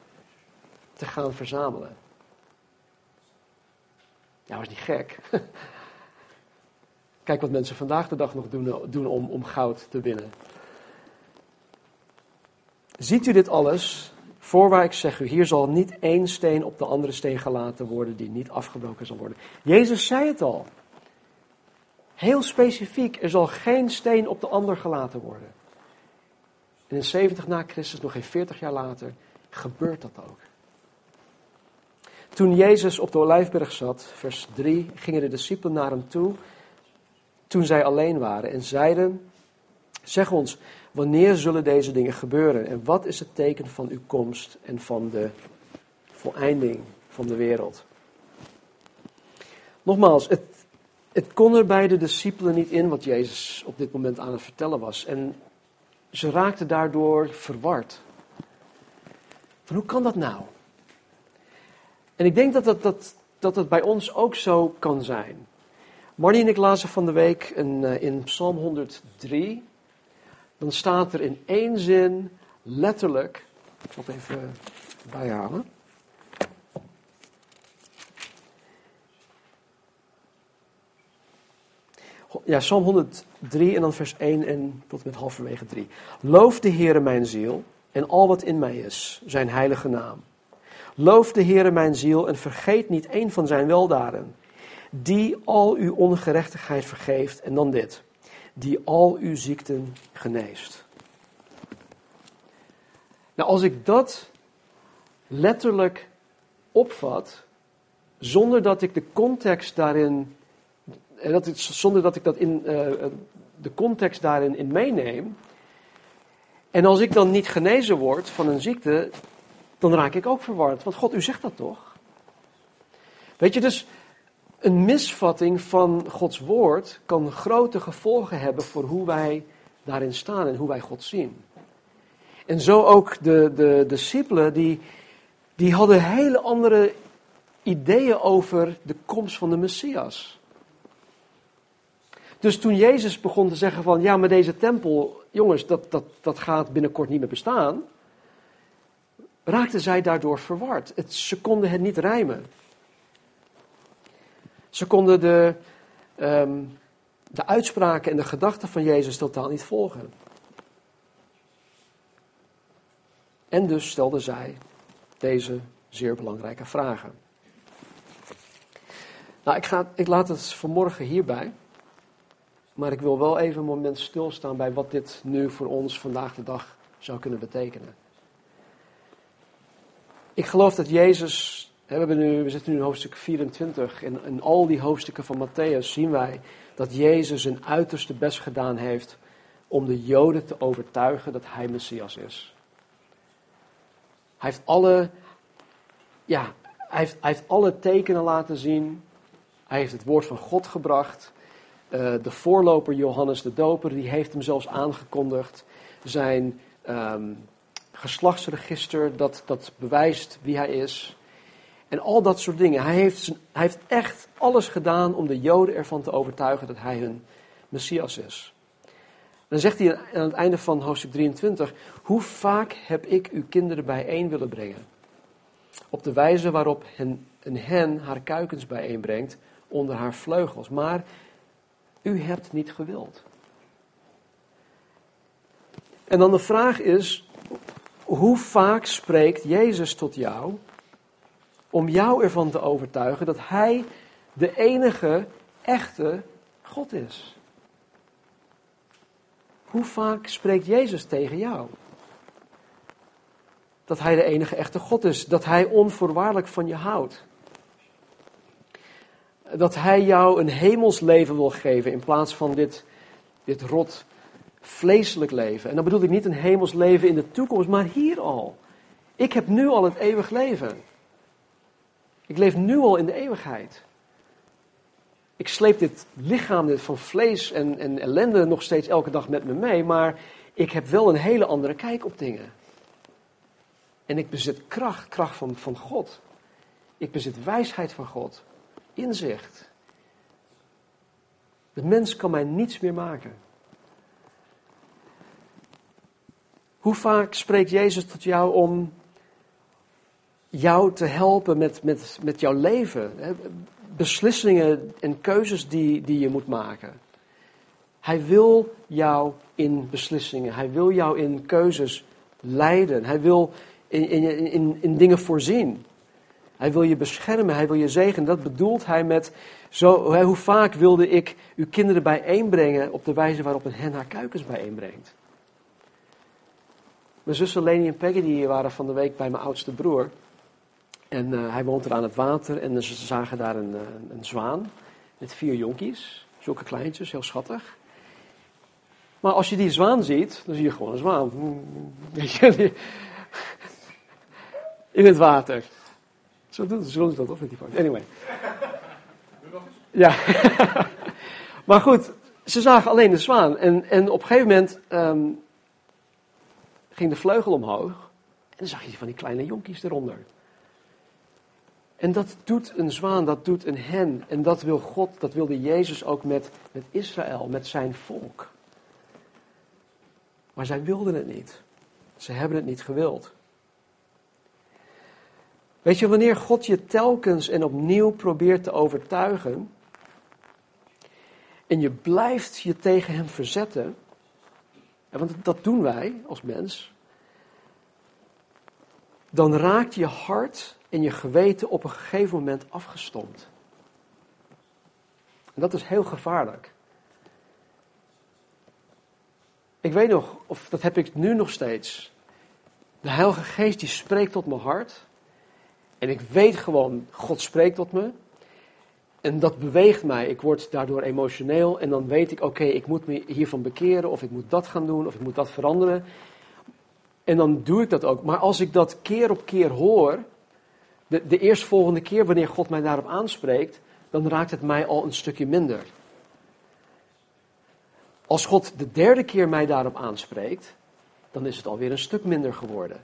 te gaan verzamelen. Ja, was niet gek. <laughs> Kijk wat mensen vandaag de dag nog doen, doen om, om goud te winnen. Ziet u dit alles? Voorwaar ik zeg u, hier zal niet één steen op de andere steen gelaten worden die niet afgebroken zal worden. Jezus zei het al. Heel specifiek, er zal geen steen op de ander gelaten worden. En in 70 na Christus, nog geen 40 jaar later, gebeurt dat ook. Toen Jezus op de Olijfberg zat, vers 3, gingen de discipelen naar hem toe toen zij alleen waren en zeiden, zeg ons, wanneer zullen deze dingen gebeuren en wat is het teken van uw komst en van de voleinding van de wereld? Nogmaals, het, het kon er bij de discipelen niet in wat Jezus op dit moment aan het vertellen was. En ze raakten daardoor verward. Van hoe kan dat nou? En ik denk dat dat, dat, dat, het bij ons ook zo kan zijn. Marnie en ik lazen van de week een, eh, in Psalm 103. Dan staat er in één zin letterlijk. Ik zal het even bijhalen. Ja, Psalm 103. 103 en dan vers 1 en tot met halverwege 3. Loof de Heere mijn ziel en al wat in mij is, zijn heilige naam. Loof de Heere mijn ziel en vergeet niet één van zijn weldaden. Die al uw ongerechtigheid vergeeft en dan dit. Die al uw ziekten geneest. Nou, als ik dat letterlijk opvat, zonder dat ik de context daarin, eh, dat ik, zonder dat ik dat in uh, de context daarin in meeneem, en als ik dan niet genezen word van een ziekte, dan raak ik ook verward. Want God, u zegt dat toch? Weet je, dus een misvatting van Gods woord kan grote gevolgen hebben voor hoe wij daarin staan en hoe wij God zien. En zo ook de, de discipelen, die, die hadden hele andere ideeën over de komst van de Messias. Dus toen Jezus begon te zeggen van, ja, maar deze tempel, jongens, dat, dat, dat gaat binnenkort niet meer bestaan, raakten zij daardoor verward. Het, ze konden het niet rijmen. Ze konden de, um, de uitspraken en de gedachten van Jezus totaal niet volgen. En dus stelden zij deze zeer belangrijke vragen. Nou, ik, ga, ik laat het vanmorgen hierbij. Maar ik wil wel even een moment stilstaan bij wat dit nu voor ons vandaag de dag zou kunnen betekenen. Ik geloof dat Jezus, we, nu, we zitten nu in hoofdstuk 24, en in al die hoofdstukken van Matthäus zien wij dat Jezus zijn uiterste best gedaan heeft om de Joden te overtuigen dat hij Messias is. Hij heeft alle, ja, hij heeft, hij heeft alle tekenen laten zien. Hij heeft het woord van God gebracht. Uh, de voorloper Johannes de Doper, die heeft hem zelfs aangekondigd. Zijn um, geslachtsregister, dat, dat bewijst wie hij is. En al dat soort dingen. Hij heeft, hij heeft echt alles gedaan om de Joden ervan te overtuigen dat hij hun Messias is. Dan zegt hij aan het einde van hoofdstuk 23: Hoe vaak heb ik uw kinderen bijeen willen brengen? Op de wijze waarop een hen haar kuikens bijeenbrengt onder haar vleugels. Maar u hebt niet gewild. En dan de vraag is: hoe vaak spreekt Jezus tot jou om jou ervan te overtuigen dat Hij de enige echte God is? Hoe vaak spreekt Jezus tegen jou? Dat Hij de enige echte God is, dat Hij onvoorwaardelijk van je houdt. Dat Hij jou een hemels leven wil geven in plaats van dit, dit rot vleeselijk leven. En dan bedoel ik niet een hemels leven in de toekomst, maar hier al. Ik heb nu al het eeuwig leven. Ik leef nu al in de eeuwigheid. Ik sleep dit lichaam van vlees en, en ellende nog steeds elke dag met me mee, maar ik heb wel een hele andere kijk op dingen. En ik bezit kracht, kracht van, van God. Ik bezit wijsheid van God, inzicht. De mens kan mij niets meer maken. Hoe vaak spreekt Jezus tot jou om jou te helpen met, met, met jouw leven? Beslissingen en keuzes die, die je moet maken. Hij wil jou in beslissingen, hij wil jou in keuzes leiden, hij wil in, in, in, in dingen voorzien. Hij wil je beschermen, hij wil je zegenen. Dat bedoelt hij met, zo, hoe vaak wilde ik uw kinderen bijeenbrengen op de wijze waarop een hen haar kuikens bijeenbrengt. Mijn zussen Leni en Peggy die waren van de week bij mijn oudste broer. En uh, hij woont er aan het water en ze zagen daar een, uh, een zwaan met vier jonkies. Zulke kleintjes, heel schattig. Maar als je die zwaan ziet, dan zie je gewoon een zwaan. <laughs> In het water. Zo doen ze dat, of met die foto? Anyway. Ja. <laughs> maar goed, ze zagen alleen de zwaan. En, en op een gegeven moment um, ging de vleugel omhoog. En dan zag je van die kleine jonkies eronder. En dat doet een zwaan, dat doet een hen. En dat wil God, dat wilde Jezus ook met, met Israël, met zijn volk. Maar zij wilden het niet. Ze hebben het niet gewild. Weet je, wanneer God je telkens en opnieuw probeert te overtuigen, en je blijft je tegen hem verzetten, want dat doen wij als mens, dan raakt je hart en je geweten op een gegeven moment afgestompt. En dat is heel gevaarlijk. Ik weet nog, of dat heb ik nu nog steeds. De Heilige Geest die spreekt tot mijn hart. En ik weet gewoon, God spreekt tot me. En dat beweegt mij. Ik word daardoor emotioneel. En dan weet ik, oké, ik moet me hiervan bekeren. Of ik moet dat gaan doen. Of ik moet dat veranderen. En dan doe ik dat ook. Maar als ik dat keer op keer hoor. De, de eerstvolgende keer wanneer God mij daarop aanspreekt. Dan raakt het mij al een stukje minder. Als God de derde keer mij daarop aanspreekt. Dan is het alweer een stuk minder geworden.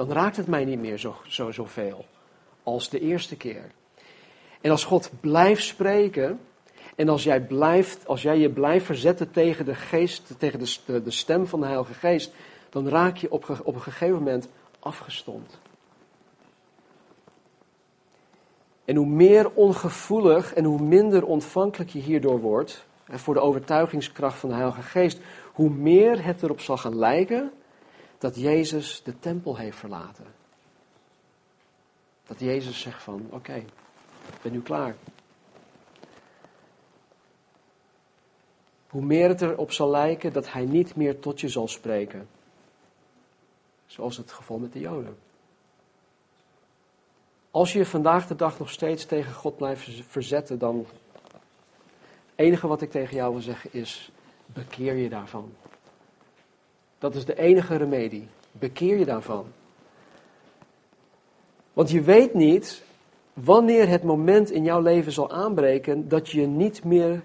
Dan raakt het mij niet meer zo, zo, als de eerste keer. En als God blijft spreken, en als jij, blijft, als jij je blijft verzetten tegen de geest, tegen de, de stem van de Heilige Geest, dan raak je op, op een gegeven moment afgestomd. En hoe meer ongevoelig en hoe minder ontvankelijk je hierdoor wordt, voor de overtuigingskracht van de Heilige Geest, hoe meer het erop zal gaan lijken dat Jezus de tempel heeft verlaten. Dat Jezus zegt van, oké, ik ben nu klaar. Hoe meer het erop zal lijken dat hij niet meer tot je zal spreken. Zoals het geval met de Joden. Als je vandaag de dag nog steeds tegen God blijft verzetten, dan. Het enige wat ik tegen jou wil zeggen is: bekeer je daarvan. Dat is de enige remedie. Bekeer je daarvan. Want je weet niet wanneer het moment in jouw leven zal aanbreken dat je niet meer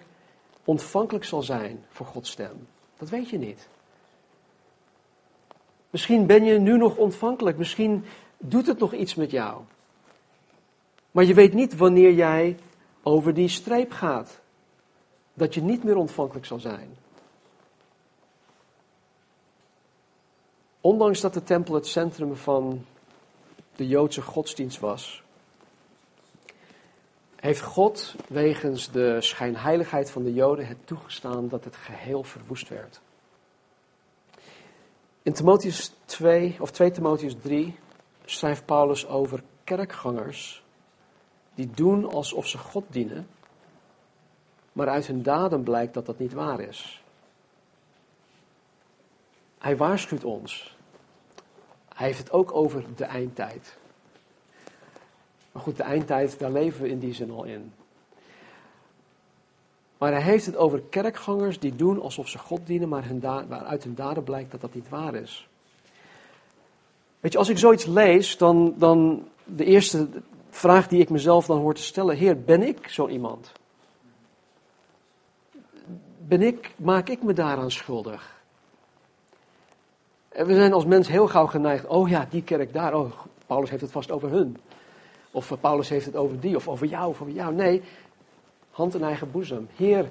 ontvankelijk zal zijn voor Gods stem. Dat weet je niet. Misschien ben je nu nog ontvankelijk, misschien doet het nog iets met jou. Maar je weet niet wanneer jij over die streep gaat. Dat je niet meer ontvankelijk zal zijn. Ondanks dat de tempel het centrum van de Joodse godsdienst was, heeft God wegens de schijnheiligheid van de Joden het toegestaan dat het geheel verwoest werd. In Timotheus 2, of 2 Timotheus 3, schrijft Paulus over kerkgangers die doen alsof ze God dienen, maar uit hun daden blijkt dat dat niet waar is. Hij waarschuwt ons. Hij heeft het ook over de eindtijd. Maar goed, de eindtijd, daar leven we in die zin al in. Maar hij heeft het over kerkgangers die doen alsof ze God dienen, maar hun hun daden blijkt dat dat niet waar is. Weet je, als ik zoiets lees, dan, dan de eerste vraag die ik mezelf dan hoor te stellen, Heer, ben ik zo iemand? Ben ik, maak ik me daaraan schuldig? We zijn als mens heel gauw geneigd, oh ja, die kerk daar, oh, Paulus heeft het vast over hun. Of eh, Paulus heeft het over die, of over jou, of over jou. Nee, hand in eigen boezem. Heer,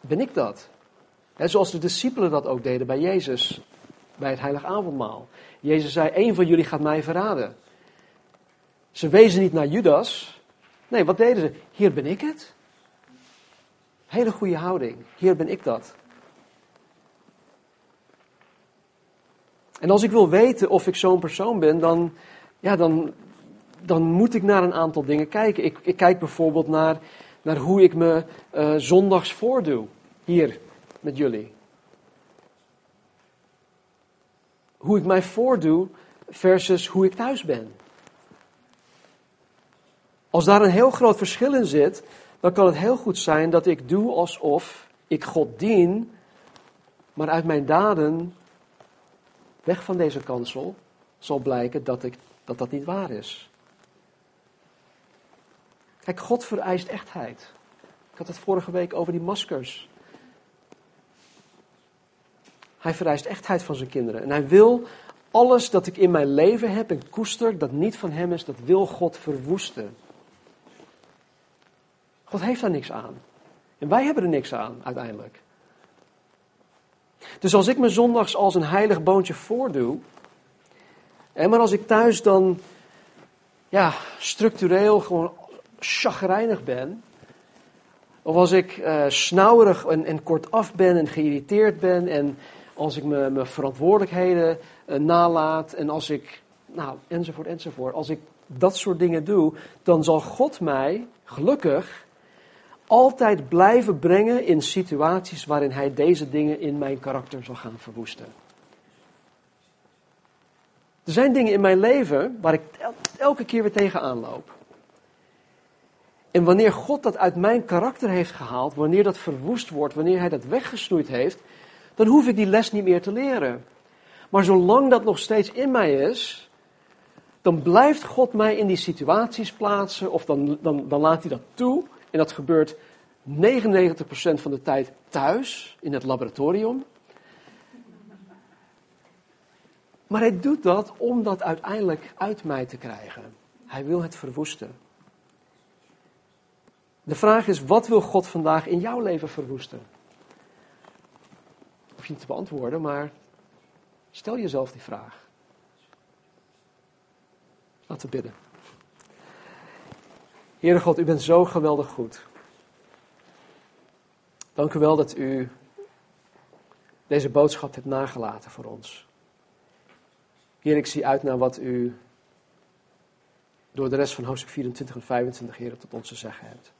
ben ik dat? zoals de discipelen dat ook deden bij Jezus, bij het heilige avondmaal. Jezus zei, één van jullie gaat mij verraden. Ze wezen niet naar Judas. Nee, wat deden ze? Hier ben ik het. Hele goede houding. Hier ben ik dat. En als ik wil weten of ik zo'n persoon ben, dan, ja, dan, dan moet ik naar een aantal dingen kijken. Ik, ik kijk bijvoorbeeld naar, naar hoe ik me uh, zondags voordoe. Hier met jullie. Hoe ik mij voordoe versus hoe ik thuis ben. Als daar een heel groot verschil in zit, dan kan het heel goed zijn dat ik doe alsof ik God dien, maar uit mijn daden, weg van deze kansel, zal blijken dat ik, dat, dat niet waar is. Kijk, God vereist echtheid. Ik had het vorige week over die maskers. Hij vereist echtheid van zijn kinderen. En hij wil alles dat ik in mijn leven heb en koester, dat niet van hem is, dat wil God verwoesten. God heeft daar niks aan. En wij hebben er niks aan, uiteindelijk. Dus als ik me zondags als een heilig boontje voordoe, en maar als ik thuis dan ja, structureel gewoon chagrijnig ben, Of als ik uh, snauwerig en, en kortaf ben en geïrriteerd ben en als ik mijn verantwoordelijkheden uh, nalaat en als ik, nou, enzovoort, enzovoort. Als ik dat soort dingen doe, dan zal God mij, gelukkig, altijd blijven brengen in situaties waarin Hij deze dingen in mijn karakter zal gaan verwoesten. Er zijn dingen in mijn leven waar ik elke keer weer tegenaan loop. En wanneer God dat uit mijn karakter heeft gehaald, wanneer dat verwoest wordt, wanneer Hij dat weggesnoeid heeft, dan hoef ik die les niet meer te leren. Maar zolang dat nog steeds in mij is, dan blijft God mij in die situaties plaatsen, of dan, dan, dan laat hij dat toe. En dat gebeurt 99% van de tijd thuis, in het laboratorium. Maar hij doet dat om dat uiteindelijk uit mij te krijgen. Hij wil het verwoesten. De vraag is, wat wil God vandaag in jouw leven verwoesten? Hoef je niet te beantwoorden, maar stel jezelf die vraag. Laten we bidden. Heere God, u bent zo geweldig goed. Dank u wel dat u deze boodschap hebt nagelaten voor ons. Heer, ik zie uit naar wat u door de rest van hoofdstuk 24 en 25, Heer, tot ons te zeggen hebt.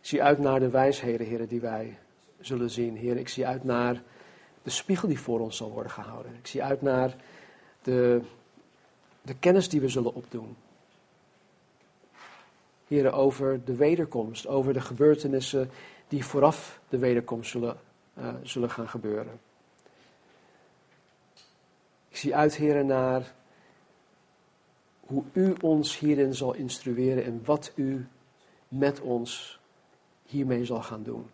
Ik zie uit naar de wijsheden, Heer, die wij zullen zien. Heer, ik zie uit naar de spiegel die voor ons zal worden gehouden. Ik zie uit naar de, de kennis die we zullen opdoen. Heer, over de wederkomst, over de gebeurtenissen die vooraf de wederkomst zullen, uh, zullen gaan gebeuren. Ik zie uit, Heer, naar hoe u ons hierin zal instrueren en wat u met ons hiermee zal gaan doen.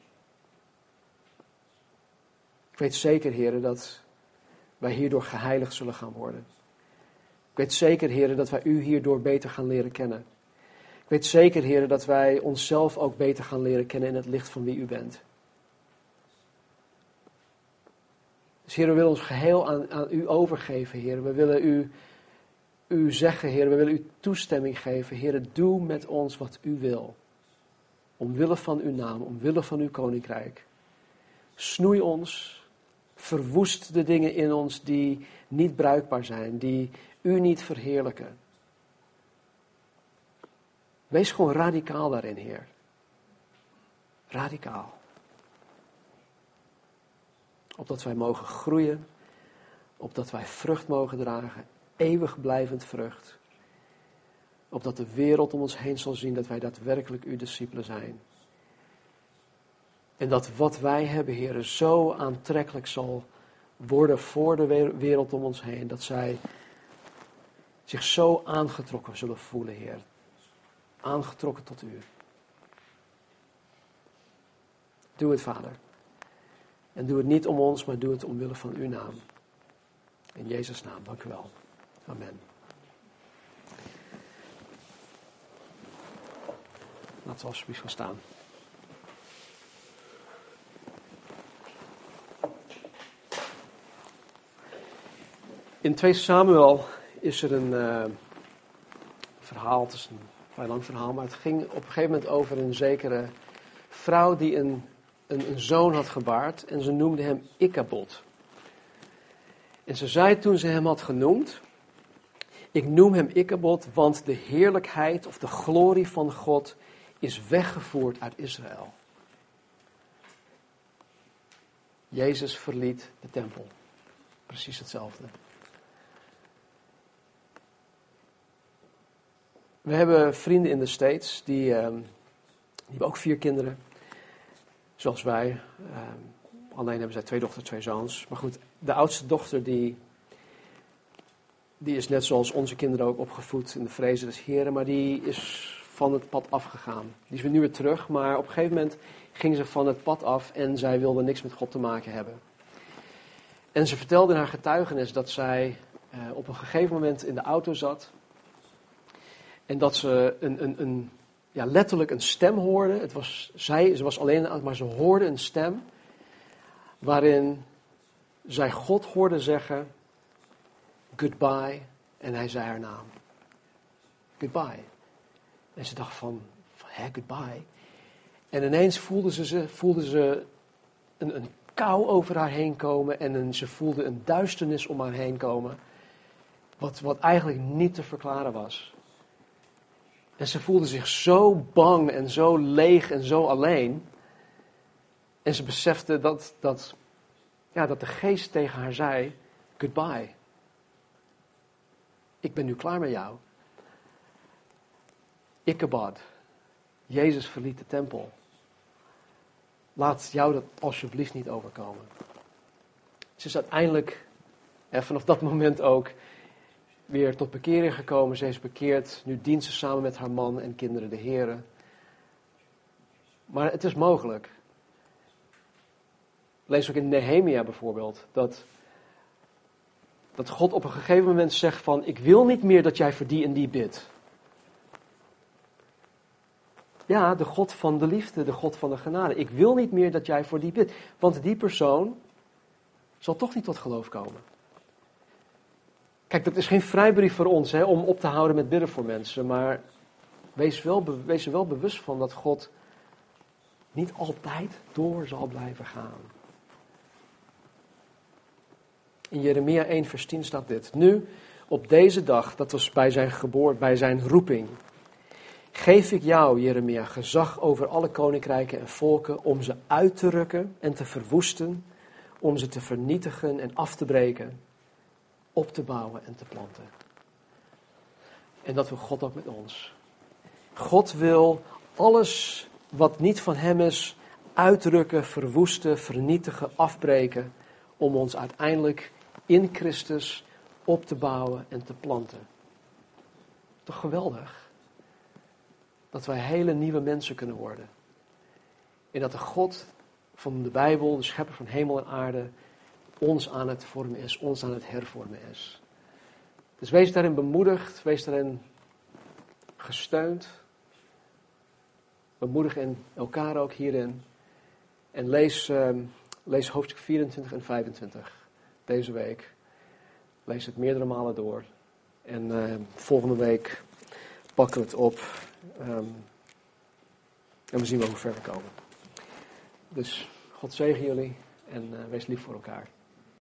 Ik weet zeker, heren, dat wij hierdoor geheiligd zullen gaan worden. Ik weet zeker, heren, dat wij u hierdoor beter gaan leren kennen. Ik weet zeker, heren, dat wij onszelf ook beter gaan leren kennen in het licht van wie u bent. Dus heren, we willen ons geheel aan, aan u overgeven, heren. We willen u, u zeggen, heren, we willen u toestemming geven. Heren, doe met ons wat u wil. Omwille van uw naam, omwille van uw koninkrijk. Snoei ons, verwoest de dingen in ons die niet bruikbaar zijn, die u niet verheerlijken. Wees gewoon radicaal daarin, Heer. Radicaal. Opdat wij mogen groeien, opdat wij vrucht mogen dragen, eeuwig blijvend vrucht. Opdat de wereld om ons heen zal zien dat wij daadwerkelijk uw discipelen zijn. En dat wat wij hebben, heren, zo aantrekkelijk zal worden voor de wereld om ons heen. Dat zij zich zo aangetrokken zullen voelen, Heer. Aangetrokken tot u. Doe het, Vader. En doe het niet om ons, maar doe het omwille van uw naam. In Jezus' naam, dank u wel. Amen. Laten we alsjeblieft gaan staan. In 2 Samuel is er een uh, verhaal, een vrij lang verhaal, maar het ging op een gegeven moment over een zekere vrouw die een, een, een zoon had gebaard en ze noemde hem Ikabod. En ze zei toen ze hem had genoemd, ik noem hem Ikabod, want de heerlijkheid of de glorie van God is weggevoerd uit Israël. Jezus verliet de tempel. Precies hetzelfde. We hebben vrienden in de States, die, uh, die hebben ook vier kinderen. Zoals wij. Uh, alleen hebben zij twee dochters, twee zoons. Maar goed, de oudste dochter die, die is net zoals onze kinderen ook opgevoed in de vrezen des heren. Maar die is van het pad afgegaan. Die is weer nu weer terug, maar op een gegeven moment ging ze van het pad af en zij wilde niks met God te maken hebben. En ze vertelde in haar getuigenis dat zij uh, op een gegeven moment in de auto zat en dat ze een, een, een, ja, letterlijk een stem hoorde. Het was, zij, ze was alleen, maar ze hoorde een stem. Waarin zij God hoorde zeggen: Goodbye. En hij zei haar naam: Goodbye. En ze dacht van: Hé, goodbye. En ineens voelden ze, ze, voelden ze een, een kou over haar heen komen en een, ze voelde een duisternis om haar heen komen. Wat, wat eigenlijk niet te verklaren was. En ze voelde zich zo bang en zo leeg en zo alleen. En ze besefte dat, dat, ja, dat de geest tegen haar zei: Goodbye. Ik ben nu klaar met jou. Ichabod. Jezus verliet de tempel. Laat jou dat alsjeblieft niet overkomen. Ze is uiteindelijk, en vanaf dat moment ook, weer tot bekering gekomen. Ze is bekeerd. Nu dient ze samen met haar man en kinderen de Heren. Maar het is mogelijk. Lees ook in Nehemia bijvoorbeeld dat, dat God op een gegeven moment zegt van ik wil niet meer dat jij voor die en die bidt. Ja, de God van de liefde, de God van de genade. Ik wil niet meer dat jij voor die bidt. Want die persoon zal toch niet tot geloof komen. Kijk, dat is geen vrijbrief voor ons hè, om op te houden met bidden voor mensen. Maar wees, wel, wees er wel bewust van dat God niet altijd door zal blijven gaan. In Jeremia 1, vers 10 staat dit. Nu, op deze dag, dat was bij zijn geboorte, bij zijn roeping, geef ik jou, Jeremia, gezag over alle koninkrijken en volken om ze uit te rukken en te verwoesten, om ze te vernietigen en af te breken, op te bouwen en te planten. En dat wil God ook met ons. God wil alles wat niet van Hem is, uitrukken, verwoesten, vernietigen, afbreken, om ons uiteindelijk in Christus op te bouwen en te planten. Toch geweldig? dat wij hele nieuwe mensen kunnen worden. En dat de God van de Bijbel, de schepper van hemel en aarde, ons aan het vormen is, ons aan het hervormen is. Dus wees daarin bemoedigd, wees daarin gesteund. Bemoedig in elkaar ook hierin. En lees, uh, lees hoofdstuk 24 en 25 deze week. Lees het meerdere malen door. En uh, volgende week pakken we het op Um, en we zien wel hoe ver we komen. Dus God zegen jullie en uh, wees lief voor elkaar.